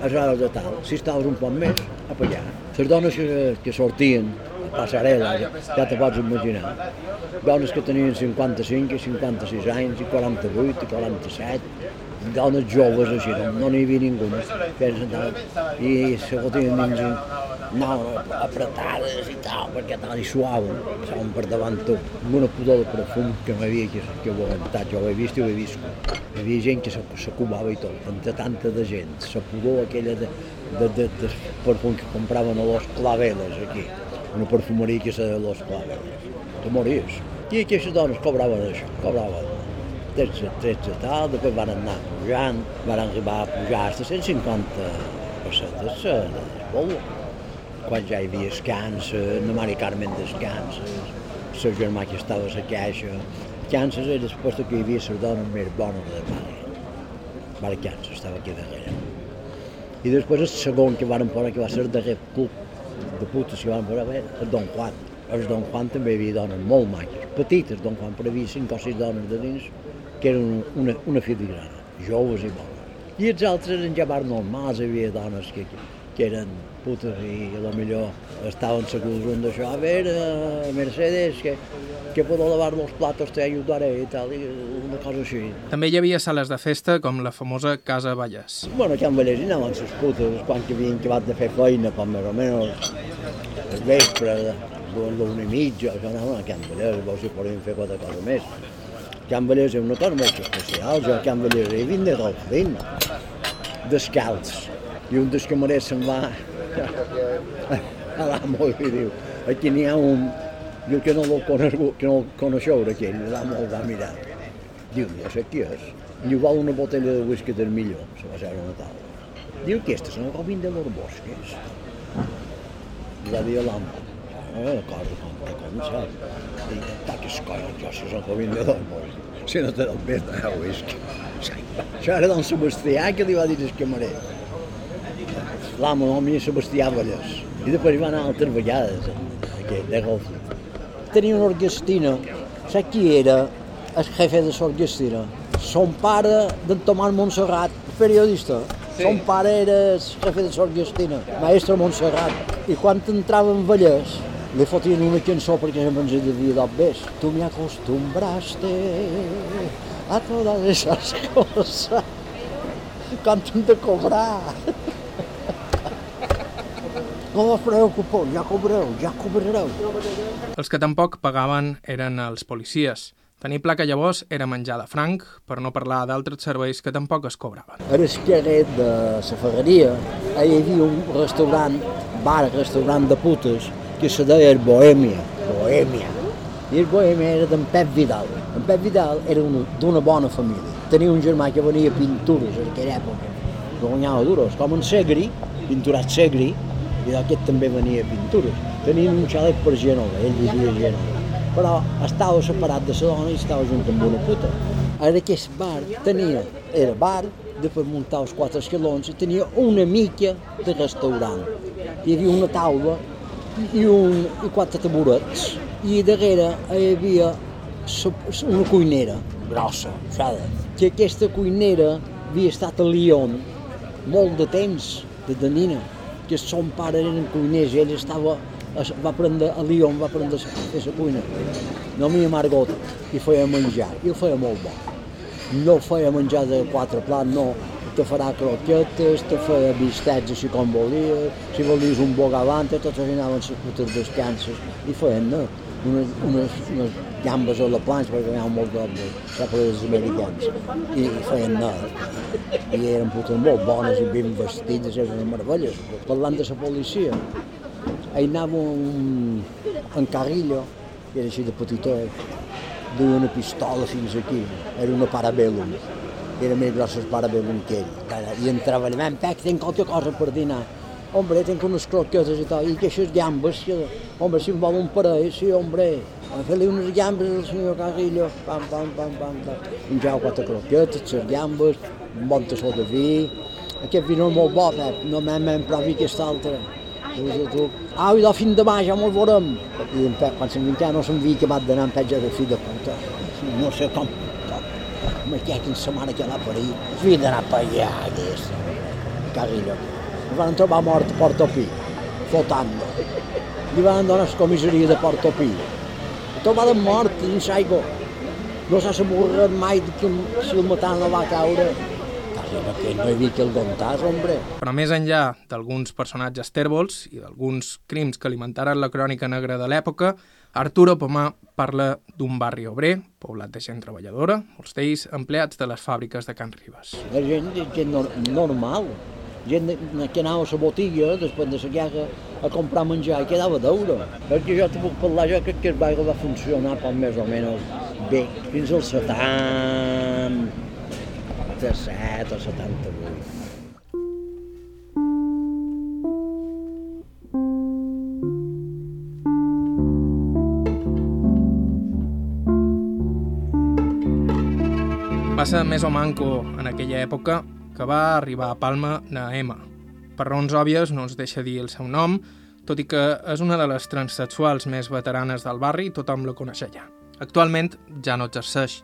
A hores de tal, si estaves un poc més, a allà. Les dones que, que sortien passarel·la, ja, te pots imaginar, dones que tenien 55 i 56 anys, i 48 i 47, dones joves així, no, no n'hi havia ningú, i se fotien dins no, apretades i tal, perquè tal i suaven, estaven per davant tot, amb una pudor de perfum que m'havia que, que ho aguantat, jo ho he vist i ho he vist. Hi havia gent que s'acubava i tot, entre tanta de gent, la pudor aquella de, de, de, de perfum que compraven a los claveles aquí, una perfumeria que és de los claveles, te mories. I aquestes dones cobraven això, cobraven 13, 13 tal, després van anar pujant, van arribar a pujar a 150 pessetes de bolo quan ja hi havia escanses, la Mari Carmen descanses, el seu germà que estava a la caixa. Kansas era lloc que hi havia les dones més bones de Mari. Mari Kansas estava aquí darrere. I després el segon que van posar, que va ser el darrer club de putes que van posar, el Don Juan. El Don Juan també hi havia dones molt maques, petites Don Juan, però hi havia cinc o sis dones de dins que eren una, una filigrana, joves i bones. I els altres eren ja bar normals, hi havia dones que, que eren putes i a lo millor estaven segurs un d'això, a veure, Mercedes, que, que puedo lavar los platos, te ayudaré i tal, i una cosa així. També hi havia sales de festa com la famosa Casa Vallès. Bueno, aquí a Vallès hi anaven les putes quan que havien acabat de fer feina, com més o menys el vespre, l'una i mitja, això anaven a Can Vallès, veus si podien fer quatre coses més. Can Vallès és una cosa molt especial, jo a Can Vallès he vingut de Golfín, descalç, i un dels camarers se'n va a l'amo i diu, aquí n'hi ha un, diu que no el conegut, que no el coneixeu aquell, l'amo el va mirar. Diu, no sé qui és. Diu, vol una botella de whisky del millor, se va ser una taula. Diu, aquesta és una Robin de los Bosques. I va dir a l'amo, no me recordo com, que com, saps? Dic, taques colles, jo si és el Robin de los Bosques. Si no te el ves de whisky. Això era don Sebastià que li va dir el camarer l'amo no mi Sebastià Vallès. I després hi va anar altres vegades, aquest, de golf. Tenia una orquestina, saps qui era el jefe de l'orquestina? Son pare d'en Tomàs Montserrat, periodista. Sí. Son pare era el jefe de l'orquestina, maestro Montserrat. I quan entrava en Vallès, li fotien una cançó perquè sempre ens devia dar bes. Tu me acostumbraste a todas esas cosas. Quan hem de cobrar. No us preocupeu, ja cobreu, ja cobrareu. Els que tampoc pagaven eren els policies. Tenir placa llavors era menjar de franc, per no parlar d'altres serveis que tampoc es cobraven. A l'esquerret de la ferreria hi havia un restaurant, bar, restaurant de putes, que se deia Bohèmia. Bohèmia. I el Bohèmia era d'en Pep Vidal. En Pep Vidal era d'una bona família. Tenia un germà que venia pintures en aquella època. Guanyava duros, com en Segri, pinturat Segri, i d'aquest també venia pintures. Tenien un xalet per Genova, ell vivia a Genova, però estava separat de la dona i estava junt amb una puta. Ara aquest bar tenia, era bar, després muntar els quatre escalons i tenia una mica de restaurant. Hi havia una taula i, un, i quatre taburets i darrere hi havia una cuinera grossa, saps? Que aquesta cuinera havia estat a Lyon molt de temps, de, de nina que son pare eren cuiners i ell estava, va aprendre a Lyon, va aprendre a fer la cuina. No mi Margot, i feia menjar, i ho feia molt bo. No feia menjar de quatre plats, no, te farà croquetes, te feia bistecs així com volies, si volies un bogavante, tots anaven les putes descanses, i feien no, unes, unes, unes gambes a la planxa, perquè ha molt de, sap, dels americans, i feien no, i eren putes molt bones i ben vestides, eren meravelles. Parlant de la policia, hi anava un, en Carrillo, que era així de petitot, duia una pistola fins aquí, era una parabellum, era més grossa el parabellum que ell. I entrava allà, Pec, tinc qualque cosa per dinar. Hombre, tengo unes croquetes i tal, i que aquestes gambes, que, hombre, si em vol un parell, sí, hombre, fer-li unes gambes al senyor Carrillo, pam, pam, pam, pam, pam. Menjava quatre croquetes, les gambes, un bon tassó de vi, aquest vino és molt bo, Pep, no m'hem provi aquest altre. Au, i de fin de mà ja mos veurem. I en Pep, quan se'n vintia, no se'n havia acabat d'anar en Pep ja de fill de puta. No sé com, com, me queda quina setmana que l'ha parit. Havia d'anar per allà, aquesta. Quasi lloc. Ens van trobar mort a Portopí, flotant. Li van donar la comissaria de Portopí. Trobaven mort dins l'aigua. No s'ha sabut mai que si el matant no va caure. Que no havia que el contàs, hombre. Però més enllà d'alguns personatges tèrbols i d'alguns crims que alimentaren la crònica negra de l'època, Arturo Pomà parla d'un barri obrer, poblat de gent treballadora, molts d'ells empleats de les fàbriques de Can Ribes. La gent, gent nor normal, gent que anava a la botiga després de la guerra a comprar menjar i quedava d'euro. Perquè jo te puc parlar, jo crec que el barri va funcionar per més o menys bé, fins al 77 o 78. Va ser més o manco en aquella època que va arribar a Palma Naema. Per raons òbvies no ens deixa dir el seu nom, tot i que és una de les transsexuals més veteranes del barri i tothom la coneix allà. Actualment ja no exerceix.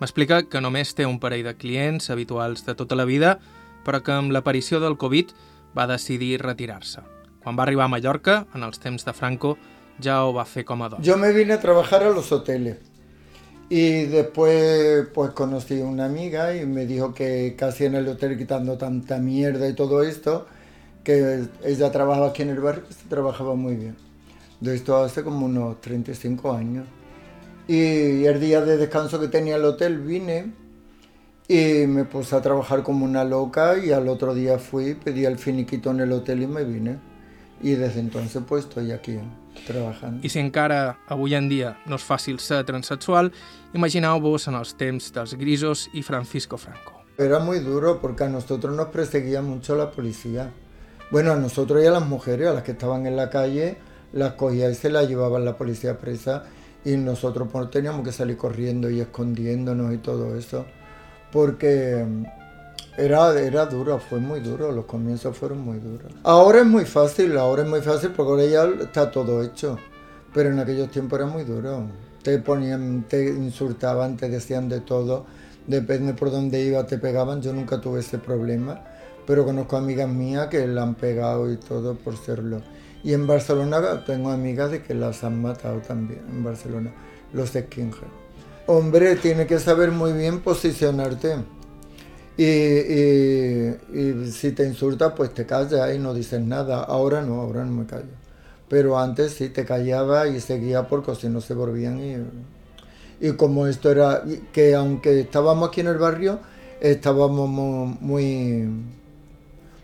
M'explica que només té un parell de clients habituals de tota la vida, però que amb l'aparició del Covid va decidir retirar-se. Quan va arribar a Mallorca, en els temps de Franco, ya ho va fer com a dona. Yo me vine a trabajar a los hoteles y después pues conocí a una amiga y me dijo que casi en el hotel quitando tanta mierda y todo esto, que ella trabajaba aquí en el barrio, se trabajaba muy bien. De esto hace como unos 35 años. Y el día de descanso que tenía el hotel vine y me puse a trabajar como una loca y al otro día fui, pedí el finiquito en el hotel y me vine. I desde entonces pues estoy aquí trabajando. I si encara avui en dia no és fàcil ser transsexual, imagineu-vos en els temps dels Grisos i Francisco Franco. Era muy duro porque a nosotros nos perseguía mucho la policía. Bueno, a nosotros y a las mujeres, a las que estaban en la calle, las cogía y se las llevaban la policía presa y nosotros pues, teníamos que salir corriendo y escondiéndonos y todo eso. Porque era, era duro, fue muy duro, los comienzos fueron muy duros. Ahora es muy fácil, ahora es muy fácil porque ahora ya está todo hecho, pero en aquellos tiempos era muy duro. Te ponían, te insultaban, te decían de todo, depende por dónde iba te pegaban, yo nunca tuve ese problema, pero conozco amigas mías que la han pegado y todo por serlo. Y en Barcelona tengo amigas de que las han matado también, en Barcelona, los skinhead. Hombre, tiene que saber muy bien posicionarte. Y, y, y, si te insulta, pues te callas y no dices nada. Ahora no, ahora no me callo. Pero antes sí te callaba y seguía porque si no se volvían. Y, y como esto era, que aunque estábamos aquí en el barrio, estábamos muy,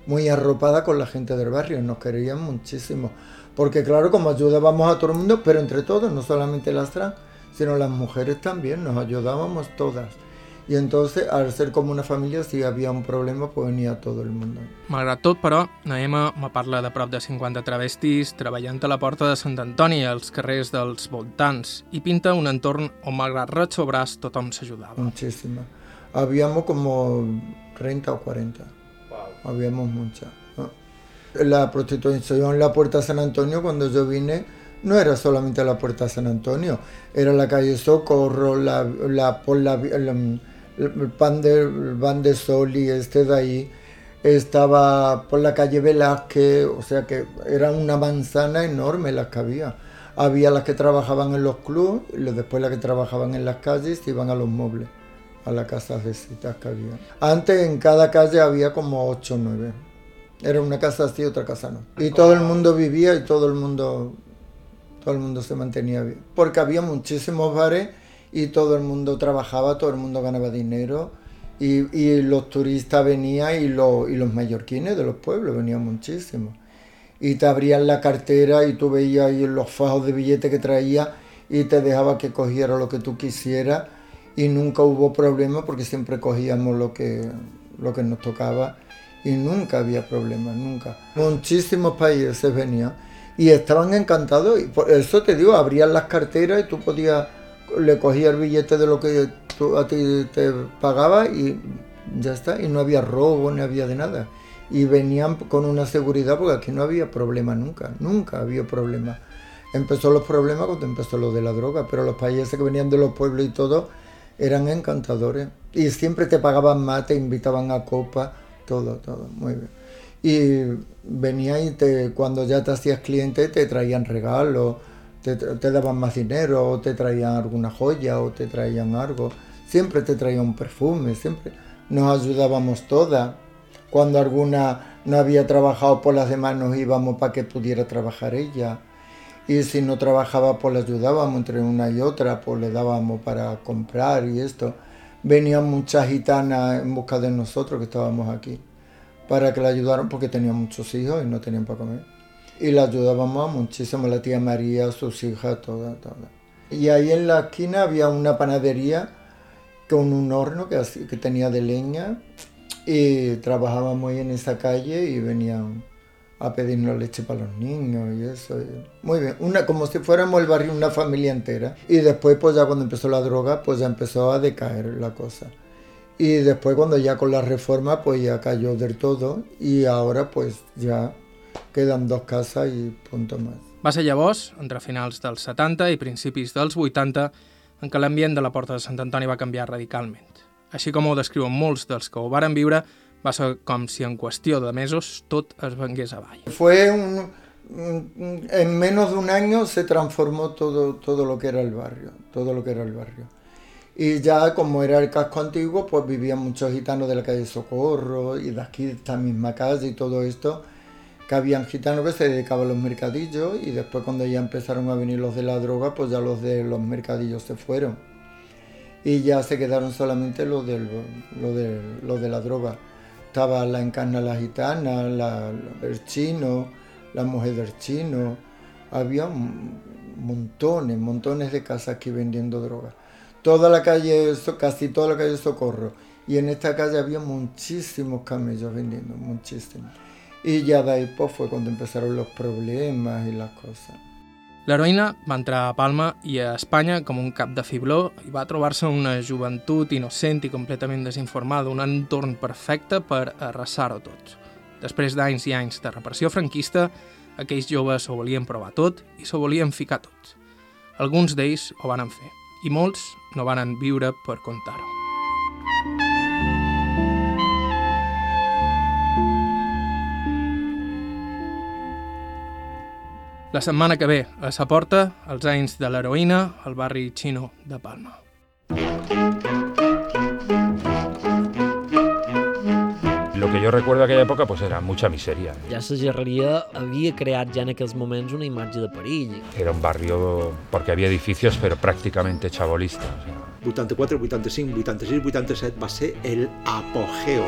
muy arropada con la gente del barrio, nos querían muchísimo. Porque claro, como ayudábamos a todo el mundo, pero entre todos, no solamente las trans, sino las mujeres también, nos ayudábamos todas. I entonces, al ser com una família, si havia un problema, pues venia tot el món. Malgrat tot, però, Naema me parla de prop de 50 travestis treballant a la porta de Sant Antoni, als carrers dels voltants, i pinta un entorn on, malgrat res o braç, tothom s'ajudava. Muchísima. Habíamos como 30 o 40. Wow. Habíamos mucha. ¿no? La prostitución en la Puerta San Antonio, cuando yo vine, no era solamente la Puerta San Antonio, era la calle Socorro, la, la, por la, la el pan de, pan de Soli, este de ahí, estaba por la calle Velázquez, o sea que era una manzana enorme las que había. Había las que trabajaban en los clubes, y después las que trabajaban en las calles iban a los muebles, a las casas de citas que había. Antes en cada calle había como 8 o 9. Era una casa así, otra casa no. Y todo el mundo vivía y todo el mundo, todo el mundo se mantenía bien. Porque había muchísimos bares y todo el mundo trabajaba, todo el mundo ganaba dinero y, los turistas venían y, lo, y los mallorquines de los pueblos venían muchísimo. Y te abrían la cartera y tú veías ahí los fajos de billetes que traía y te dejaba que cogiera lo que tú quisieras y nunca hubo problema porque siempre cogíamos lo que, lo que nos tocaba y nunca había problema, nunca. Muchísimos países venían y estaban encantados y por eso te digo, abrían las carteras y tú podías le cogía el billete de lo que a ti te pagaba y ya está, y no había robo, ni había de nada. y venían con una seguridad porque aquí no había problema nunca, nunca había problema. Empezó los problemas cuando empezó lo de la droga, pero los países que venían de los pueblos y todo eran encantadores. Y siempre te pagaban más, te invitaban a copa, todo, todo, muy bien. Y venía y te, cuando ya te hacías cliente te traían regalos, te, daban más dinero, o te traían alguna joya, o te traían algo. Siempre te traían un perfume, siempre nos ayudábamos todas. Cuando alguna no había trabajado por las demás nos íbamos para que pudiera trabajar ella. Y si no trabajaba pues le ayudábamos entre una y otra, pues le dábamos para comprar y esto. Venían muchas gitanas en busca de nosotros que estábamos aquí para que la ayudaran porque tenían muchos hijos y no tenían para comer. Y la ayudábamos muchísimo, la tía María, sus hijas, todas, todas. Y ahí en la esquina había una panadería con un horno que, que tenía de leña y trabajábamos ahí en esa calle y venían a pedirnos leche para los niños y eso. Muy bien, una, como si fuéramos el barrio, una familia entera. Y después, pues ya cuando empezó la droga, pues ya empezó a decaer la cosa. Y después cuando ya con la reforma, pues ya cayó del todo y ahora pues ya queden dos casas i punto más. Va ser llavors, entre finals dels 70 i principis dels 80, en què l'ambient de la Porta de Sant Antoni va canviar radicalment. Així com ho descriuen molts dels que ho varen viure, va ser com si en qüestió de mesos tot es vengués avall. Fue un, en menos de un año se transformó todo, todo lo que era el barrio, todo lo que era el barrio. Y ya como era el casco antiguo, pues vivían muchos gitanos de la calle Socorro y de aquí, de esta misma calle y todo esto, que habían gitanos que se dedicaban a los mercadillos y después cuando ya empezaron a venir los de la droga, pues ya los de los mercadillos se fueron. Y ya se quedaron solamente los, del, los, de, los de la droga. Estaba la encarna la gitana, el chino, la mujer del chino. Había montones, montones de casas aquí vendiendo droga toda la calle, casi toda la calle Socorro. Y en esta calle había muchísimos camellos vendiendo, muchísimos. Y ya de ahí pues, fue cuando empezaron los problemas y las cosas. L'heroïna va entrar a Palma i a Espanya com un cap de fibló i va trobar-se una joventut innocent i completament desinformada, un entorn perfecte per arrasar-ho tot. Després d'anys i anys de repressió franquista, aquells joves s'ho volien provar tot i s'ho volien ficar tot. Alguns d'ells ho van fer i molts no van viure per contar-ho. La setmana que ve, a sa porta, els anys de l'heroïna al barri xino de Palma. Lo que yo recuerdo de aquella época pues era mucha miseria. Ja la gerreria havia creat ja en aquells moments una imatge de perill. Era un barrio, porque había edificios, pero prácticamente chabolistas. O sea. 84, 85, 86, 87 va ser el apogeo.